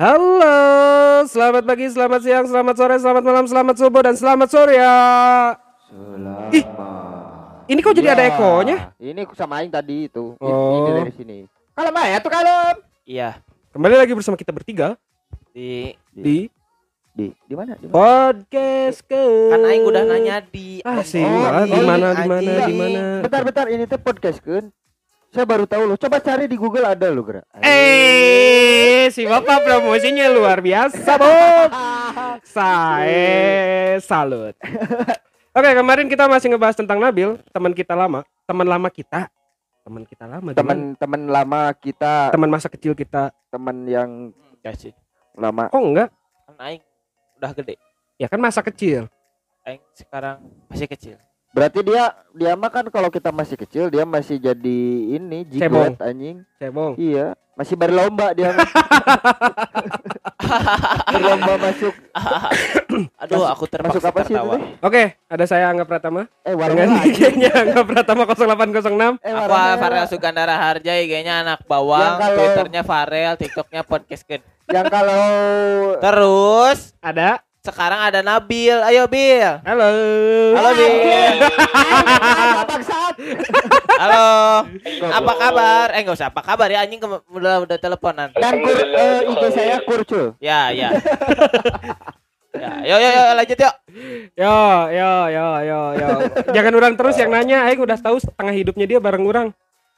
Halo, selamat pagi, selamat siang, selamat sore, selamat malam, selamat subuh, dan selamat sore ya. Selamat. Ih, Ini kok jadi ada ekonya? Ini sama aing tadi itu. Ini- Oh. Ini dari sini. Kalem ya tuh kalem. Iya Kembali lagi bersama kita bertiga di di Di di mana? Di mana? podcast ke. kan aing udah nanya di Ah, sih, Oh, di mana, di mana, di mana? Bentar bentar ini tuh podcast kan. Saya baru tahu loh. Coba cari di Google ada loh, Gra. Eh, si bapak promosinya luar biasa, Bob. Saya salut. Oke, kemarin kita masih ngebahas tentang Nabil, teman kita lama, teman lama kita, teman kita lama, teman Teman-teman lama kita, teman masa kecil kita. teman yang ya sih lama. Kok enggak? aing udah gede Ya kan masa kecil. aing sekarang masih kecil Berarti dia dia mah kan kalau kita masih kecil dia masih jadi ini jigot anjing. Cebong. Iya, masih berlomba dia. berlomba masuk aduh Masuk- aku terpaksa masuk apa sih itu tertawa teh? Oke, ada saya Angga Pratama Eh warna dengan. IG-nya Angga Pratama 0806. Eh aku Farel Sugandara Harja IG-nya anak bawang kalau- Twitternya Farel TikToknya podcast yang kalau terus Ada. Sekarang ada Nabil. Ayo Bil. Halo. halo Bil. Halo. Apa kabar? Eh nggak usah. Apa kabar ya? Anjing udah udah teleponan. Dan kur, eh, IG saya kurcul. ya ya. Ya yo yo yo lanjut yuk Yo, yo, yo, yo, yo. Jangan orang terus yang nanya, aing udah tahu setengah hidupnya dia bareng orang.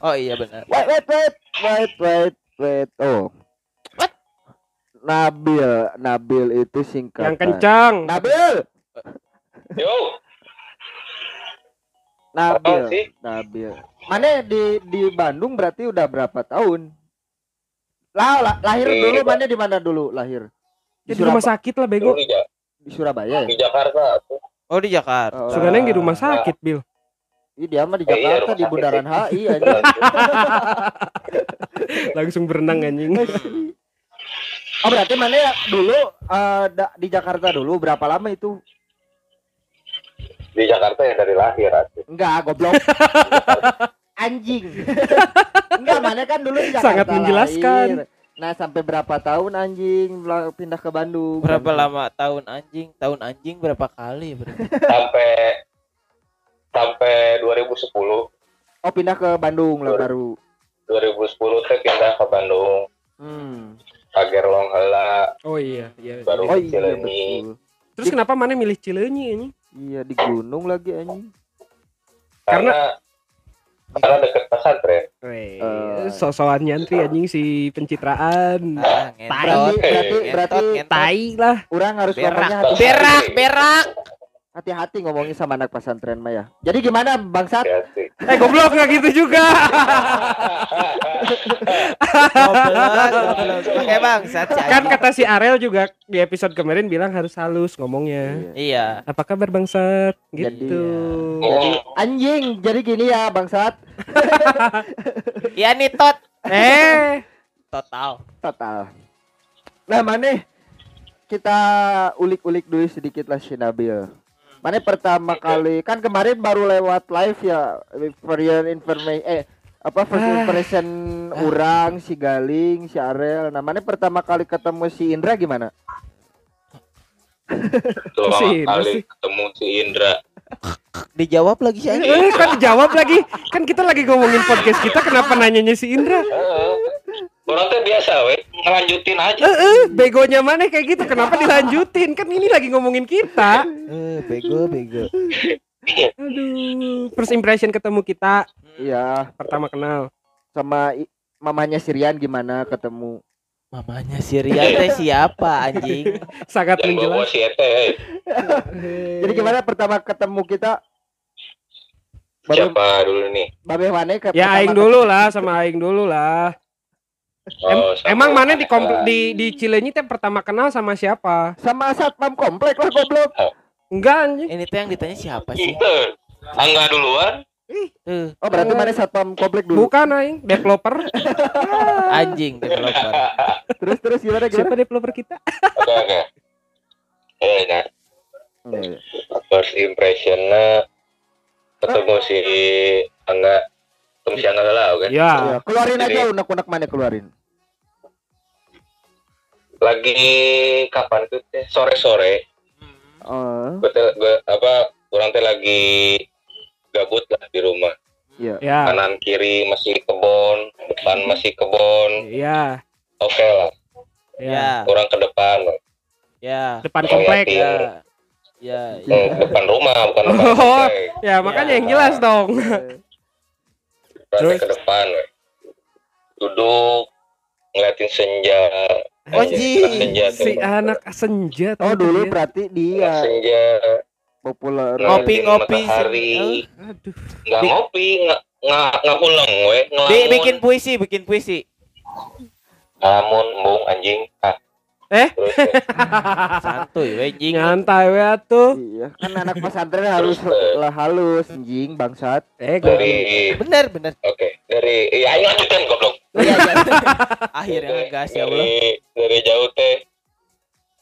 oh iya benar. Wait, wait, wait, wait, wait, wait. Oh. Nabil, Nabil itu singkatan. Yang kencang. Nabil, Yo, Nabil, sih? Nabil. Mana di di Bandung berarti udah berapa tahun? Lah, lah- lahir Di- dulu mana di mana dulu lahir? Ya, di rumah sakit lah bego. di, di Surabaya ya? di Jakarta. oh di Jakarta Oh, Suganeng di rumah sakit, Bil. Iya, dia mah di Eh, iya, Jakarta rumah di sakit Bundaran. HI aja. Langsung berenang anjing. Oh berarti mana ya dulu eh, da- di Jakarta dulu berapa lama itu? Di Jakarta yang dari lahir asli. Enggak, goblok. anjing. Enggak, mana kan dulu di Jakarta. Sangat menjelaskan. lahir. Nah, sampai berapa tahun anjing pindah ke Bandung? berapa Bandung. lama tahun anjing tahun anjing berapa kali berarti Sampai sampai 2010. Oh, pindah ke Bandung lah Dua- baru. 2010 teh pindah ke Bandung. Hmm. Pager long heula Oh iya, iya. Baru- Oh iya Cileunyi. betul. Terus kenapa mana milih Cileunyi anjing? Iya di gunung lagi anjing. karena karena deket pesantren. Weh, Eh. sosokan nyantri anjing si pencitraan. ah, Berarti ngentot berarti berarti ngentot. Tai lah. orang harus Berak. berak berak hati-hati ngomongin sama anak pesantren Maya. Jadi gimana bangsat? Ya sih. Eh goblok nggak gitu juga. pakai bangsat si kan kata si Arel juga di episode kemarin bilang harus halus ngomongnya. Iya. Apa kabar bangsat? Jadi, Gitu. Oh, Anjing, jadi gini ya bangsat. iya nih tot Eh, total Total. Nah, mana kita ulik-ulik dulu sedikit lah si Nabil. Mana pertama kali kan kemarin baru lewat live ya for your information eh apa first Ah. impression orang si Galing si Arel. Nah, mana pertama kali ketemu si Indra gimana? Pertama Si Indra kali sih. ketemu si Indra. dijawab lagi si anjing eh kan dijawab lagi. Kan kita lagi ngomongin podcast kita kenapa nanyanya si Indra? Orang teh biasa we, ngelanjutin aja. Eh, eh, begonya mana kayak gitu? Kenapa dilanjutin? Kan ini lagi ngomongin kita. eh bego bego Aduh, first impression ketemu kita Iya, pertama kenal. sama mamanya Sirian gimana ketemu? mamanya si Rian teh siapa anjing Sangat Yang bawa menjelas. si eh. Jadi gimana pertama ketemu kita? Babe, Siapa dulu nih? babe mana ke Ya aing dulu lah sama aing dulu lah. Em- Oh, emang mana di Aneka. kompl- di di Cileunyi teh pertama kenal sama siapa? sama satpam komplek lah goblok. Enggak anjing. ini teh yang ditanya siapa sih Itu. Angga duluan. tuh Oh berarti mana satpam komplek dulu. Bukan aing, developer. anjing developer Terus terus gimana gimana? Siapa developer kita? Oke oke. Eh iya. First impressionnya ketemu si Angga. Ketemu si Angga lah, oke? Ya. Iya, keluarin Jadi- aja unek-unek mana keluarin. lagi kapan tuh teh sore-sore Oh, gue gue apa orang teh lagi gabut lah di rumah iya. Ya. kanan kiri masih kebon depan masih kebon Iya. oke lah Ya. Ya, orang ke depan ya, Depan komplek. Ngeliatin. ya, ya. Hmm, depan rumah bukan depan Oh. komplek Ya, makanya yang jelas dong. Terus? ke depan we. duduk ngeliatin senja Anjing. Anak senja tuh. Si anak senja tuh Oh, dulu berarti dia senja populer. Ngopi, ngeliatin ngopi. matahari Aduh. nggak ngopi nggak nggak nggak ulang we ngelamun bikin puisi, bikin puisi. ngelamun embung anjing ah Eh? Santuy, we anjing. Ngantai we atuh. Iya, kan anak pesantren harus lah halus, anjing bangsat. Eh, gue dari Bener, bener. oke dari iya ayo lanjutkan goblok Iya, iya. Akhirnya Dari- ngegas ya Allah. dari, jauh teh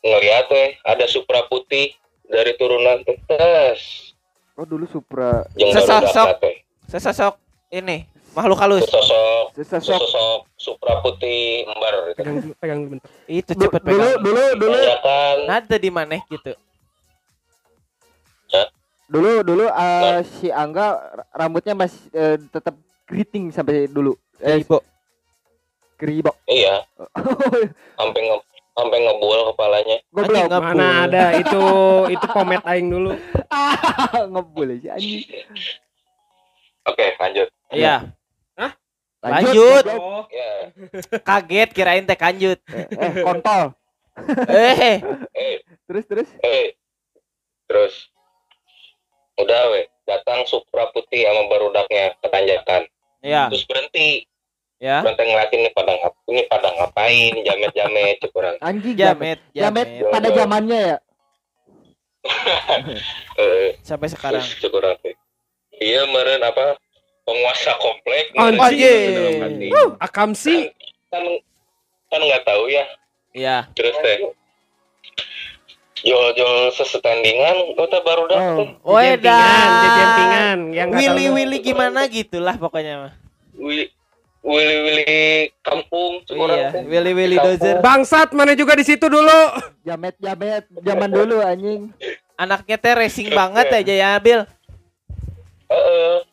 ngeliat teh ada supra putih dari turunan teh tes Oh, dulu Supra Sesosok. Sesosok ini makhluk halus. sesosok sesosok sesosok supra putih embar gitu. pegang dulu, pegang dulu bentar. Itu cepet dulu pegang. dulu dulu Tanyakan Nada di mana gitu. dulu dulu eh, si Angga rambutnya masih eh, tetap keriting sampai dulu. Eh, Ibu. keribok. iya sampai nge sampai ngebul kepalanya Goblok. Anjing, ngap- Mana ada itu itu pomet aing dulu. Ngebul sih anjing. oke lanjut Iya, Lanjut. Oh, ya kaget kirain teh kanjut. Eh, eh, kontol. Eh, eh Terus terus. eh terus udah we datang supra putih sama barudaknya ke tanjakan ya, terus berhenti ya. berhenti ngeliatin ini pada ini pada ngapain jamet jamet cukuran Anjing jamet. Jamet, Jamet jamet. pada zamannya ya. eh Sampai sekarang. terus cukuran teh iya meren apa penguasa komplek Anjing. Anjing. dalam hati. Akam sih. kan kan nggak tahu ya Iya. terus teh jual-jual sesetandingan kota baru Oh. datang Weda. Jempingan, jempingan yang Willy tahu. Willy gimana gitulah pokoknya mah. Willy Willy Willy kampung Iya. Willy Willy. Dozer. Bangsat mana juga di situ dulu. Jamet jamet zaman dulu anjing. Anaknya teh racing banget aja ya, Bil. Heeh.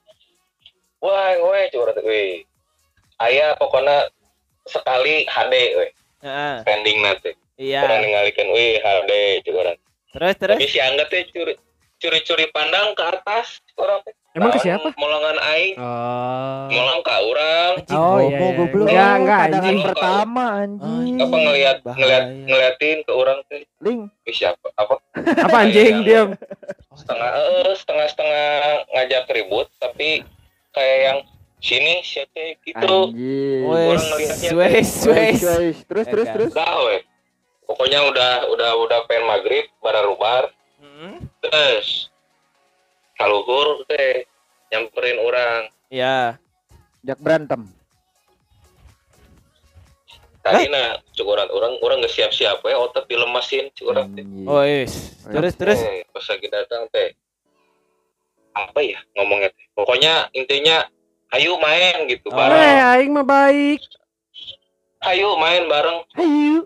Wah, weh teh. Weh. Aya pokoknya sekali HD weh Heeh. pending nanti. Iya. Orang ningalikeun weh HD cukuran. Terus terus. Tapi si Angga teh curi curi-curi pandang ke atas orang. Emang ke siapa? Molongan aing, Oh. molong ka urang. Anjing Oh, iya, homo iya. goblok. Enggak, enggak, pandangan anjing. pertama anjing. Apa ngeliat Bahaya. ngeliat ngeliatin ke orang teh. Link. Ih, siapa? Apa Apa anjing diam? setengah eh setengah setengah ngajak ribut tapi kayak yang sini siapa gitu. Wes, wes, wes. Terus terus Egan. terus. Enggak weh pokoknya udah udah udah pengen maghrib barubar Hmm, terus kaluhur teh nyamperin orang Ya. Jak berantem. tadi nah cukuran orang orang nggak siap siap ya otot dilemasin cukuran teh. Oh, wes. Terus terus. Eh, pas lagi datang teh apa ya ngomongnya pokoknya intinya ayo main gitu Oh. bareng Eh, aing mah baik. ayo main bareng Ayo.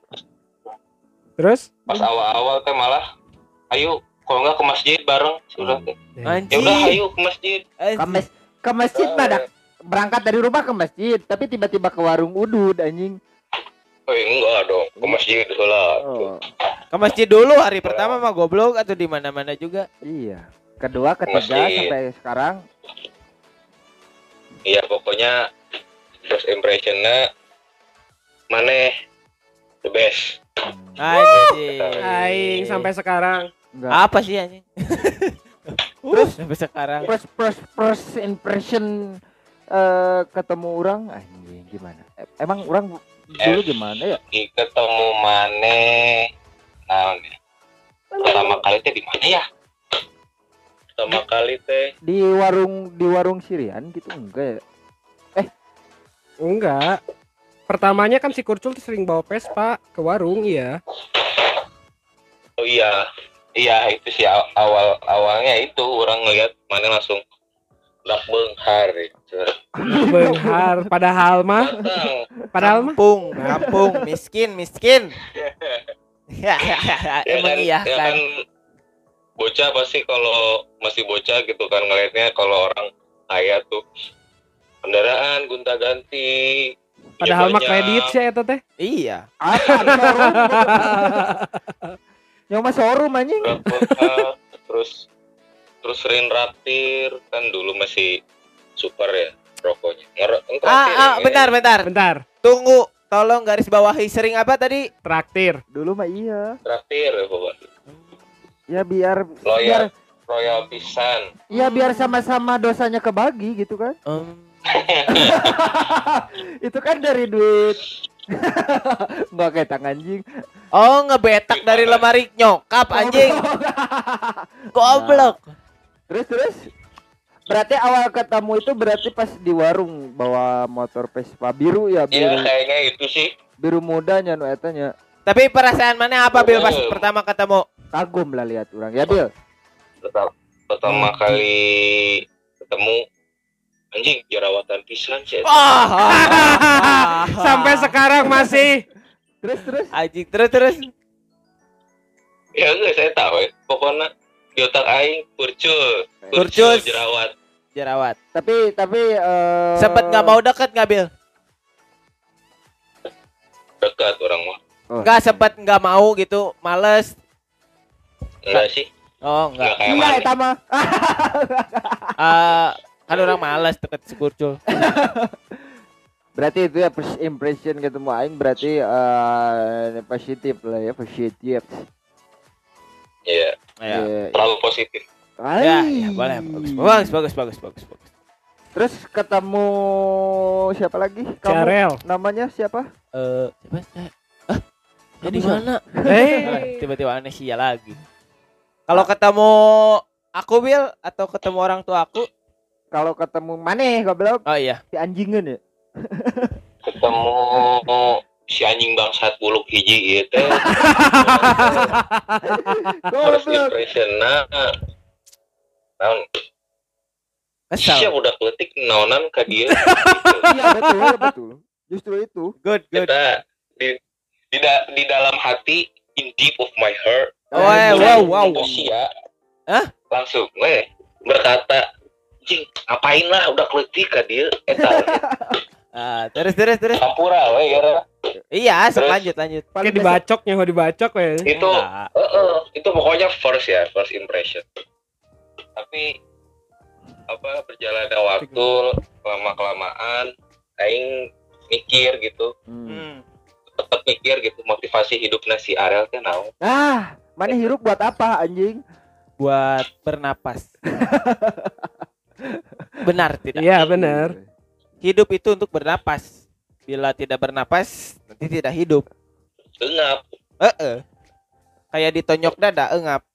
Terus? pas awal-awal teh malah ayo kalau nggak ke masjid bareng sudah teh ya udah ayo ke masjid Ke, mes ke masjid Eh, pada berangkat dari rumah ke masjid, tapi tiba-tiba ke warung udud anjing. oh enggak dong ke masjid lah Oh, Ke masjid dulu hari pertama mah goblok atau di mana-mana juga. iya. Kedua, ketiga Masjid. sampai sekarang iya pokoknya first impressionnya mana the best Anjing. Aing sampai sekarang. enggak. apa sih anjing? Terus sampai sekarang. First first first impression eh ketemu orang anjing gimana? Emang orang dulu gimana ya? Ih, ketemu mana nah pertama kali teh di mana ya pertama kali teh Di warung di warung Sirian gitu enggak ya? Enggak. Pertamanya kan si Kurcul tuh sering bawa Vespa ke warung, iya. oh iya iya itu sih aw- awal awalnya itu orang ngeliat mana langsung dak benghar itu. Benghar padahal mah padahal mah Kampung, kampung, miskin, miskin. Ya Emang kan, iya ya kan. kan bocah pasti kalau masih bocah gitu kan ngelihatnya kalau orang kaya tuh kendaraan gonta ganti padahal mah kredit sih eta teh. Iya. Yang mah showroom anjing. terus terus sering raktir kan dulu masih super ya rokoknya Nger- Ah, ngeraktir ah, ini. bentar, bentar. Bentar, Tunggu. Tolong garis bawahi sering apa tadi? traktir. Dulu mah iya. traktir ya bapak Ya biar biar loyal royal pisan ya biar sama-sama dosanya kebagi gitu kan. Em, Itu kan dari duit Enggak kayak tangan anjing. oh, ngebetak dari lemari nyokap anjing. Goblok. Terus terus Berarti awal ketemu itu berarti pas di warung bawa motor Vespa biru ya iya biru kayaknya itu sih biru mudanya nu etanya Tapi perasaan mana apa Bil pas Oh. pertama ketemu? Kagum lah lihat orang ya Bil Pertama, pertama Hmm. kali ketemu anjing jerawatan pisan sih Ah, ah, ah. Sampai sekarang masih terus terus anjing terus terus. ya enggak saya tahu ya. pokoknya di otak aing kurcul Kurcul. jerawat Jerawat. tapi tapi eh Sempet nggak mau deket nggak Bil? dekat orang mah oh. Nggak sempet nggak mau gitu, males. Enggak sih Oh enggak enggak. iya eta mah Eh, kan orang males deket si Kurcul. berarti itu ya first impression ketemu aing berarti eh positif lah ya positif iya Ya. Iya, terlalu positif Ya, ya, boleh. Bagus, bagus, bagus, bagus, bagus. terus ketemu siapa lagi kamu Carel. namanya siapa Eh, siapa? Eh, ah, ya di Kamu siapa? mana? Eh, Tiba-tiba aneh sih ya lagi. Kalau ketemu aku Bil atau ketemu orang tua aku? kalau ketemu maneh goblok. Oh iya. si anjingan ya ketemu si anjing bangsat buluk hiji ieu teh first goblok. impression nah. Naon? Siapa udah kletik naonan ka dieu iya betul betul. Justru itu. Good, good. kita di di, da- di dalam hati in deep of my heart Oh, eh, wow, wow. Sia, Hah? langsung weh berkata jing ngapain lah udah kletik ka dieu eta Ah, terus terus terus. campura we ya Iya, Terus? lanjut lanjut. kayak dibacoknya mau dibacok ya. itu Enggak. Heeh, itu pokoknya first ya, first impression. Tapi apa berjalannya waktu lama kelamaan, aing mikir gitu, Hmm. Hmm. tetap mikir gitu motivasi hidupnya si Ariel teh naon. ah mana hirup buat apa anjing Buat bernapas. Benar tidak? Iya, benar. Hidup itu untuk bernapas. Bila tidak bernapas, nanti tidak hidup. Engap, Eh, eh. Kayak ditonjok dada, engap.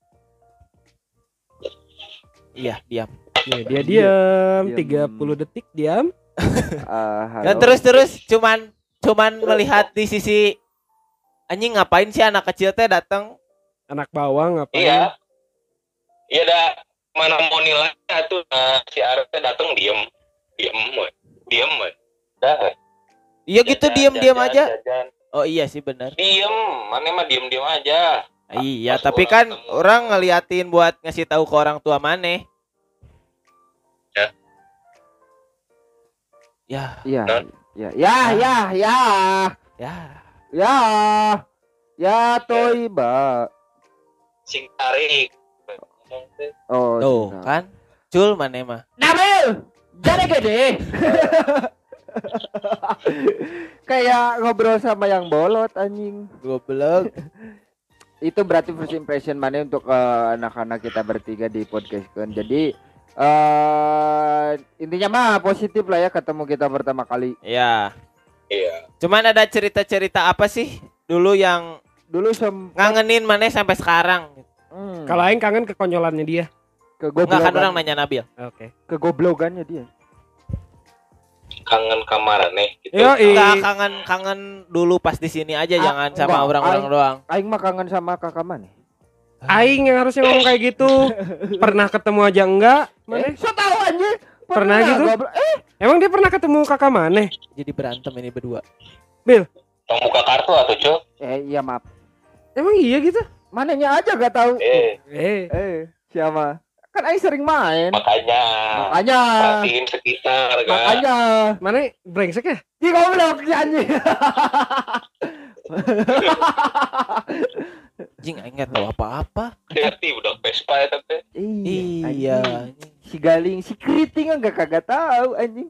Iya, diam. Ya, dia diam Diam. 30 detik diam. Ah, Dan halo. terus terus cuman cuman melihat di sisi anjing ngapain sih anak kecil teh datang Anak bawang apa? iya. Iya dah mana mau nilainya tuh nah, si teh datang diem, diem we. Diem we. Dah. Iya gitu Jajan, diam-diam jajan, aja. jajan. Oh iya sih benar. Diem, mana mah diem-diem aja. Iya, Pas tapi kan ketemu. orang ngeliatin buat ngasih tahu ke orang tua maneh. Ya. Ya, Iya, ya, ya, ya, ya, ya. ya, ya, toiba. Sing tarik. Oh, Tuh, kan? Cul maneh mah. Nabil, jadi gede. Kayak ngobrol sama yang bolot anjing. Goblok. Itu berarti first impression mana untuk eh, anak-anak kita bertiga di podcast kan. Jadi eh intinya mah positif lah ya ketemu kita pertama kali. ya. Iya. Cuman ada cerita-cerita apa sih dulu yang Dulu sem ngangenin maneh sampai sekarang? hmm, Kalau aing kangen kekonyolannya dia. Enggak kan orang nanya Nabil. Oke. kegoblogannya dia. Kangen kamarane gitu. Yo, Enggak kangen kangen dulu pas di sini aja Ah, jangan sama orang-orang doang. Aing mah kangen sama kakak mana? Aing yang harusnya ngomong kayak gitu. Pernah ketemu aja enggak? Eh, Mana? so tahu anjing. Pernah gitu? goblok. Eh, Emang dia pernah ketemu kakak Maneh? Jadi berantem ini berdua. Tong buka kartu atau cok eh iya maaf. Emang iya gitu? Mananya aja gak tahu. eh Eh, Eh, siapa? Kan Aing sering main. makanya Makanya. perhatiin sekitar kan Makanya. mana brengsek ya? Ih goblok si anjing. Jing aing nggak tahu apa-apa. hati udah Vespa ya tapi Iya. anjing. Si Galing, si Kriting enggak kagak tahu anjing.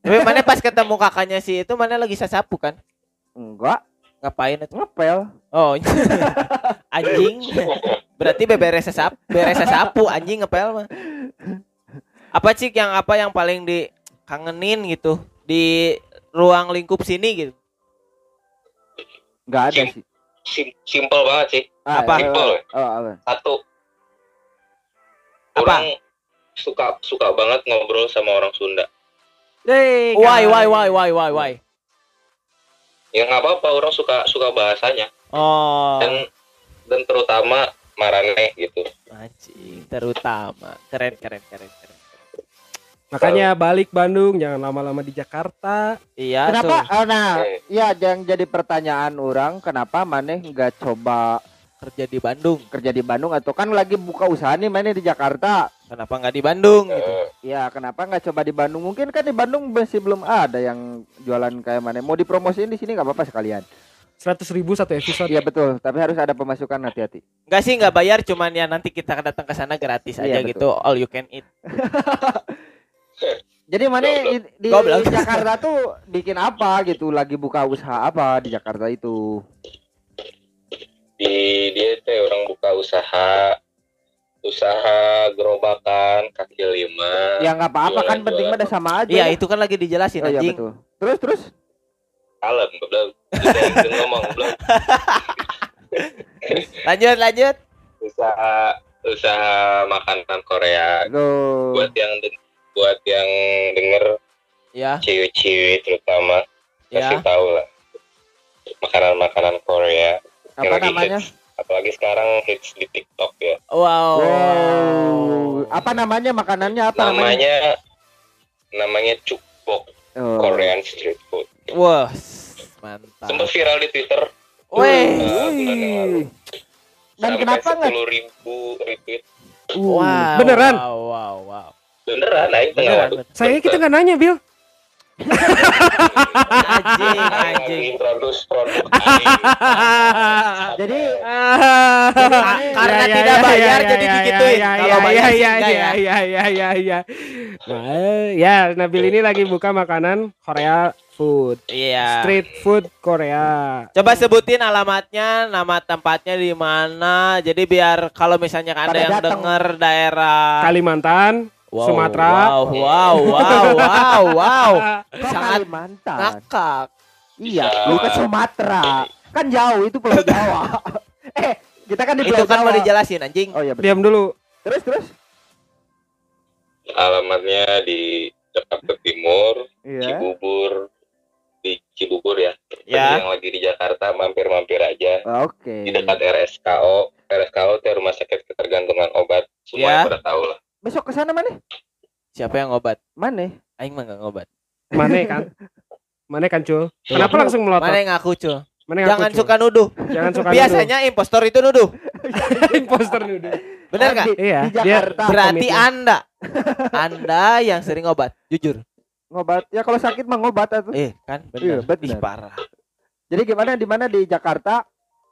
Tapi mana pas ketemu kakaknya si itu mana lagi sasapu kan? Enggak, Ngapain itu? ngepel. Oh, anjing. Berarti beberes sesap, beres sasapu anjing ngepel mah. Apa sih yang apa yang paling dikangenin gitu di ruang lingkup sini gitu? Enggak ada sih. Sim- simple banget sih Ah, Apa? eh, Simple. Oh, apa? satu Apa? orang suka suka banget ngobrol sama orang Sunda Eh, Why guys. why why why why why? Ya nggak apa-apa orang suka suka bahasanya Oh, dan dan terutama Maraneh gitu anjing terutama keren keren keren keren. Makanya balik Bandung, jangan lama-lama di Jakarta. Iya, Kenapa? so, Ah, nah, Eh. ya yang jadi pertanyaan orang, kenapa maneh nggak coba kerja di Bandung? kerja di Bandung atau kan lagi buka usaha nih maneh di Jakarta? Kenapa nggak di Bandung gitu? Eh, Ya kenapa nggak coba di Bandung? Mungkin kan di Bandung masih belum ada yang jualan kayak mana. Mau dipromosiin di sini nggak apa-apa sekalian. 100 ribu satu episode. Iya betul. Tapi harus ada pemasukan hati-hati. Enggak sih nggak bayar, cuman ya nanti kita datang ke sana gratis Iya, aja betul. gitu, all you can eat. Jadi mana di, di. Jakarta tuh bikin apa gitu? Lagi buka usaha apa di Jakarta itu? di dia teh orang buka usaha usaha gerobakan kaki lima Ya nggak apa-apa kan penting mah udah sama aja. Iya, ya. itu kan lagi dijelasin Oh iya anjing. betul. Terus terus kalem belum ngomong belum Lanjut, lanjut. usaha usaha makanan Korea Tuh. buat yang buat yang denger Ya, ciwi-ciwi terutama kasih ya. tahu lah makanan-makanan Korea Apa namanya? Apalagi sekarang hits di TikTok ya Wow. Wow. Apa namanya makanannya apa namanya? namanya namanya cukbok Oh. Korean street food Wah, mantap. sempat viral di Twitter Weh. uh, lalu. Dan kenapa nggak? 10 ribu retweet Wow. Beneran? Wow, wow, wow. beneran naik beneran. Saya kita nggak nanya, Bill. Anjing, anjing. introduce produk. Jadi Ka- karena Ya, ya, tidak ya, bayar ya, jadi ya, digituin. ya, Kalau ya, bayar ya, ya, ya, ya. ya, ya, ya. Nah, Nabil ini lagi buka makanan Korea food, Iya. street food Korea. Coba sebutin alamatnya, nama tempatnya di mana. Jadi biar kalau misalnya ada Pada yang denger daerah Kalimantan, Wow, Sumatera. Wow, wow, wow, wow, wow. Sangat Kalimantan. Ngakak. Iya, lu ke Sumatera. Kan jauh itu Pulau Jawa. eh, kita kan di Itu Pulau kan Jawa. mau dijelasin anjing. Oh iya betul. Diam dulu. Terus terus. alamatnya di Jakarta Timur Iya. Cibubur di Cibubur ya Ya. yang lagi di Jakarta mampir-mampir aja Oke. di dekat RSKO RSKO itu rumah sakit ketergantungan obat Ya. semua pada tahu lah Besok ke sana mana? Siapa yang ngobat? Mana? Aing mah enggak ngobat. Mana kan? Mana kan, Cul? Kenapa Iya. langsung melotot? Mana yang ngaku, Cul? Mana yang Jangan aku, Cul? suka nuduh. Jangan suka Biasanya impostor itu nuduh. imposter nuduh. Bener Ah, nggak? Di, Iya, di Jakarta. Berarti komitmen. Anda Anda yang sering ngobat, jujur. ngobat. Ya kalau sakit mah ngobat atuh. Eh, kan Iya, benar. benar. Ih, parah. Jadi gimana di mana di Jakarta?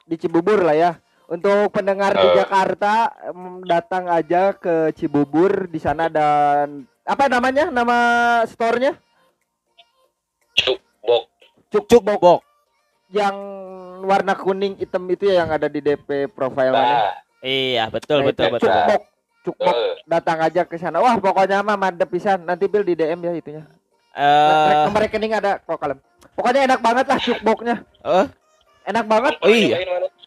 Di Cibubur lah ya. Untuk pendengar di Eh. Jakarta datang aja ke Cibubur di sana dan apa namanya? Nama store-nya? Cukbok Cukbok. Yang warna kuning hitam itu ya yang ada di DP profile nah Iya, betul Nah, betul betul. Cukbok. Cukbok eh, datang aja ke sana. Wah, pokoknya mah mantep pisan. Nanti Bill di DM ya itunya. Eh, Nomor rekening ada kok kalem. Pokoknya enak banget lah cukboknya. eh, Enak banget. Oh iya.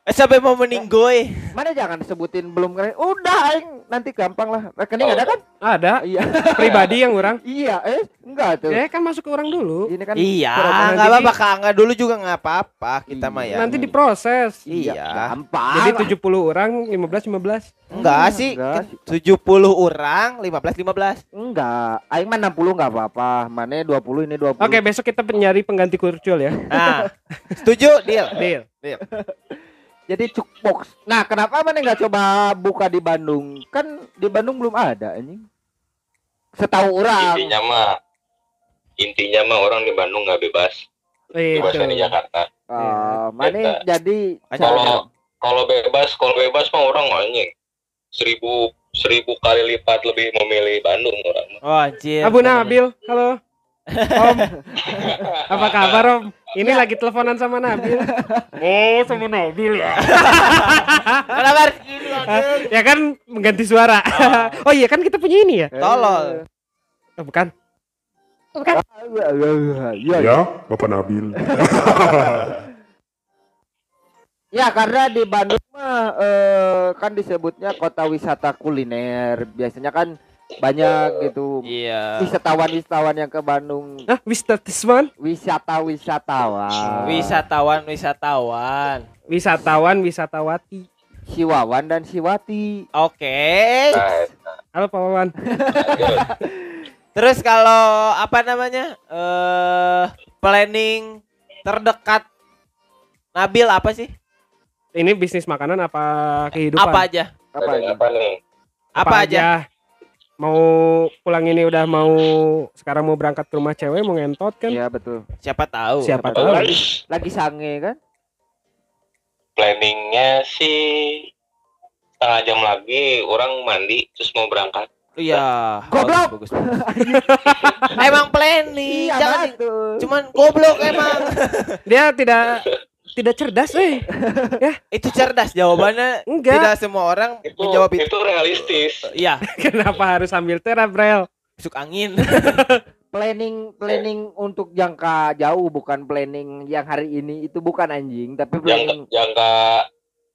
Eh, sampai mau meninggoy. Mana jangan sebutin belum keren. Udah aing nanti gampang lah. Rekening ada kan? Ada Iya. pribadi yang orang. iya, eh enggak tuh. Ya kan masuk ke orang dulu. Ini kan Iya, kurang- nggak apa-apa Kak Angga dulu juga nggak apa-apa kita mah ya. Nanti diproses. Iya. gampang. Jadi 70 orang 15 15. Enggak sih, Enggak kan 70 orang, 15 15. Enggak, aing mah 60 enggak apa-apa. Mana 20 ini 20. Oke, besok kita nyari pengganti kurcul ya. Nah, setuju, deal. Deal. Jadi cukbox. Nah, kenapa mana nggak coba buka di Bandung? Kan di Bandung belum ada anjing. Setahu orang. intinya mah intinya mah orang di Bandung nggak bebas bebasnya di. Jakarta Ah, mana jadi kalau kalau bebas kalau bebas mah orang anjing seribu seribu kali lipat lebih memilih Bandung orang mah. Oh, anjir. Abu Nabil, halo. Om, apa kabar Om? Ini lagi teleponan sama Nabil. Oh, sama Nabil ya. Kenapa harus gini, anjir? ya kan mengganti suara. Oh iya kan kita punya ini ya? Tolol. Oh, bukan. Iya, Ya, Bapak Nabil. Ya karena di Bandung mah eh, kan disebutnya kota wisata kuliner. Biasanya kan banyak gitu Iya. wisatawan-wisatawan yang ke Bandung, Hah, wisata-wisatawan. Wisatawan, wisatawan. Wisatawan, wisatawati. Siwawan dan Siwati. Oke. Nah, Halo Pak Wawan. Terus kalau apa namanya? Eh planning terdekat Nabil apa sih? Ini bisnis makanan apa kehidupan? Apa aja? Apa ini? apa nih Apa, aja? Mau pulang ini udah mau sekarang mau berangkat ke rumah cewek mau ngentot kan? Iya betul. Siapa tahu. Siapa Betul. tahu? Lagi, lagi sange kan? planningnya sih setengah jam lagi orang mandi terus mau berangkat Iya. Goblok. Bagus, bagus, emang planning, Iya jangan betul. cuman goblok emang. Dia tidak tidak cerdas, eh. itu cerdas jawabannya. Enggak. Tidak semua orang itu menjawab itu. itu realistis Iya, Kenapa harus sambil terap, Brel? masuk angin. Planning planning untuk jangka jauh bukan planning yang hari ini itu bukan anjing tapi jangka planning jangka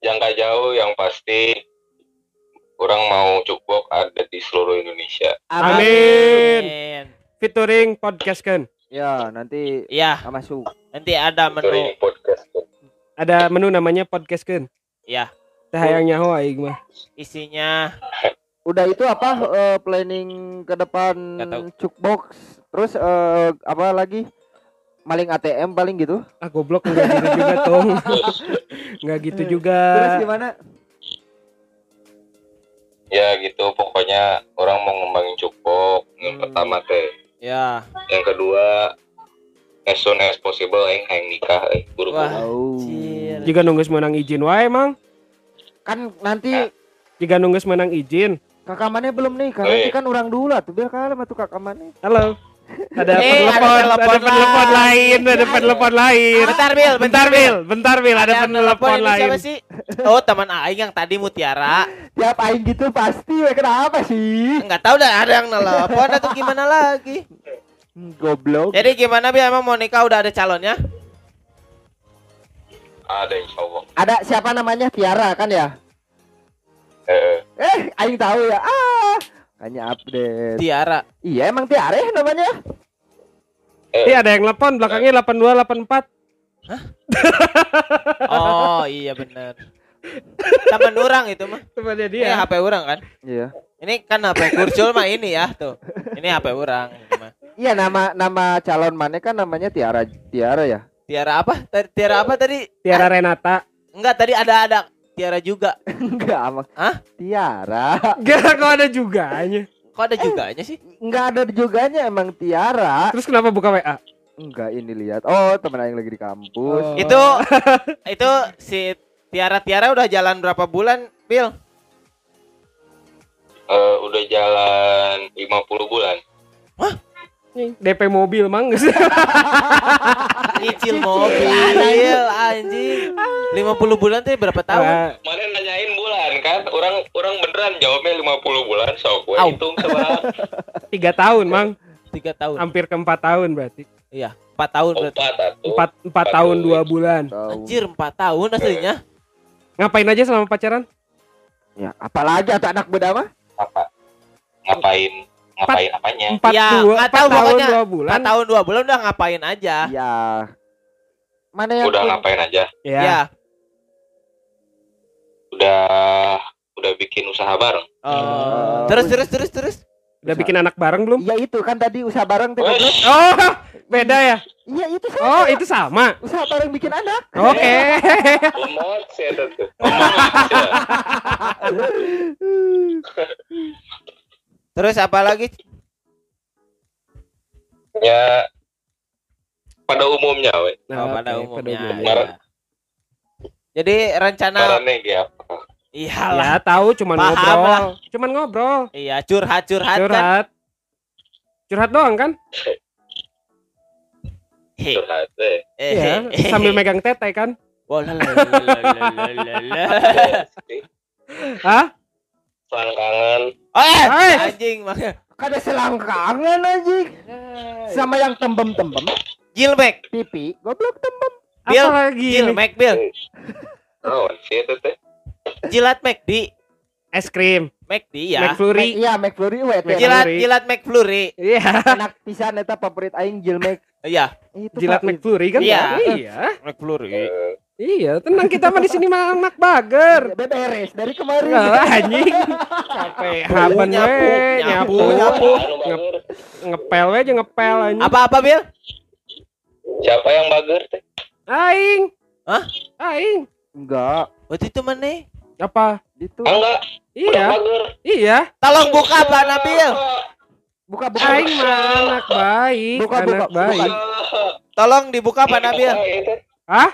jangka jauh yang pasti orang mau cukbok ada di seluruh Indonesia Amin. Amin. Featuring podcast kan. Ya nanti ah, masuk. nanti ada menu. Ada menu namanya podcast kan. Iya, Teh hayang nyaho aing mah. isinya Udah itu apa eh, planning ke depan cukbox terus eh, apa lagi maling ATM paling gitu. Ah goblok enggak gitu juga, Tong. terus Enggak gitu Terus juga. gimana? ya gitu pokoknya orang mau ngembangin cukbok yang Hmm. pertama teh ya. yang kedua as soon as possible yang hayang nikah eh buru Wah. Anjir. Jika nunggu menang izin wae, Mang. Kan nanti Jika nunggu menang izin. kakak mana belum nih kan nanti kan orang dulu tuh biar kalah tuh kakak mana. Halo. Ada Eh, ada penelepon, ada telepon penelepon lain. ada penelepon lain. Bentar, Bil, Bentar, Bil. Bentar, Bil, ada Ada penelepon ini lain. siapa sih? Oh, teman Aing yang tadi Mutiara. Tiap aing gitu pasti we kenapa sih? Enggak tahu dah ada yang nelpon atau gimana lagi. Goblok. Jadi gimana Bi emang mau nikah udah ada calonnya? ada insya Allah Ada siapa namanya Tiara kan ya? eh, Eh, aing tahu ya. Ah, hanya update. Tiara. Iya emang Tiara ya namanya. Iya, ada yang telepon belakangnya 8284. Oh, iya bener Teman orang itu mah. Temannya Ini dia. HP orang kan? Iya. Ini kan HP kurcul mah ini ya tuh. Ini HP orang. ini mah. Iya nama nama calon mana kan namanya Tiara Tiara ya. Tiara apa? Tadi- Tiara apa tadi? Tiara Renata. Enggak, tadi ada ada Tiara juga. Enggak ama. Hah? Tiara. Gak kok ada juganya. Kok ada juganya sih? Enggak ada juganya emang Tiara. Terus kenapa buka WA? Enggak ini lihat. Oh, temen aing lagi di kampus. Oh. Itu itu si Tiara Tiara udah jalan berapa bulan, Bill? eh, udah jalan 50 bulan DP mobil mang geus. Nyicil mobil anjing. 50 bulan tuh berapa tahun? Kemarin nanyain bulan kan, orang orang beneran jawabnya 50 bulan, so gue Au. hitung seberapa? Tiga tahun mang, 3 tahun. hampir ke empat tahun berarti. Iya, 4 tahun berarti. Empat Empat empat tahun dua bulan. Anjir, 4 tahun aslinya. Ngapain aja selama pacaran? Ya, apalagi atau anak muda mah? apa ngapain ngapain apanya Empat Ya, dua, empat tahu tahun pokoknya. dua bulan. Empat tahun dua bulan udah ngapain aja? Ya. Mana yang udah pun- ngapain aja Ya. Ya. udah udah bikin usaha bareng Oh. Terus terus terus terus. Udah bikin anak bareng belum? Iya itu kan tadi usaha bareng tuh. Terus. Oh, beda ya. Iya itu sama. Oh, itu sama. usaha bareng bikin anak. Oke. lemot sih itu tuh Lemot, ya. Terus apa lagi? ya pada umumnya we Oh, pada Oke, umumnya. umumnya. ya. Jadi rencana iyalah. Ya tahu cuman Paham ngobrol. lah. Cuman ngobrol. Iya, curhat curhat, kan. Curhat. Curhat doang kan? He, curhat deh eh, Iya, sambil megang tete kan? Hah? selang kangen eh, Eh. anjing makanya. Kada selangkangan anjing. Sama yang tembem-tembem Jilmek, pipi, goblok tembem. Bill, Apa lagi ini? Jilmek, Bill. oh sih itu teh Jilat McD, Es krim, McD ya. McFlurry. Iya, McFlurry we teh. Jilat jilat McFlurry. Iya, Enak pisan eta favorit aing Jil Mac. Iya, Itu jilat. McFlurry kan? Iya. Iya. McFlurry. Iya, tenang kita mah di sini mah anak bager. Beberes dari kemarin. Enggak anjing. Capek haban nyapu, we, nyapu, nyapu, ngepel we aja ngepel anjing. Apa-apa, Bill? siapa yang bager teh Aing. Hah? Aing. Enggak, Waktu itu mana? Apa? itu. Ah, enggak Iya, bager iya. Tolong buka Pak Nabil. Buka buka. Aing mah anak baik, Buka, anak buka, buka. baik. Tolong dibuka Pak Nabil. Hah?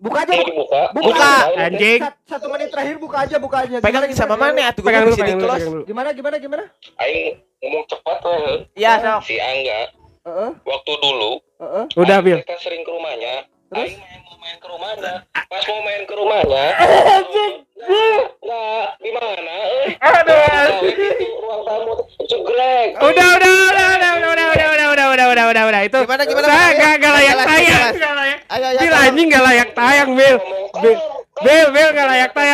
Buka aja. Buka. dibuka. Buka. Anjing. Sat- Satu menit terakhir buka aja, buka aja. Pegang Gimana, sama gimana, mana atuh Pegang dulu, pegang di dulu, close. pegang dulu. Gimana gimana gimana? Aing ngomong cepat weh. Iya, sok. Si Angga Heeh, waktu dulu heeh. Udah, Bil. teh sering ke rumahnya. Terus? Aing main mau main ke rumahnya. Pas mau main ke rumahnya. Nah, di mana? Eh, Aduh. gitu, ruang tamu tuh jegrek. Udah, udah, udah, udah, udah, udah, udah, udah, udah, udah, udah, udah, udah. Itu Gimana, gimana, Saya Pak? gak, gak layak Jelas, tayang, jelas. gak layak. Ayo, ayo. Bil tolong. anjing gak layak tayang, Bil. Bil, Bil, Bil gak layak tayang.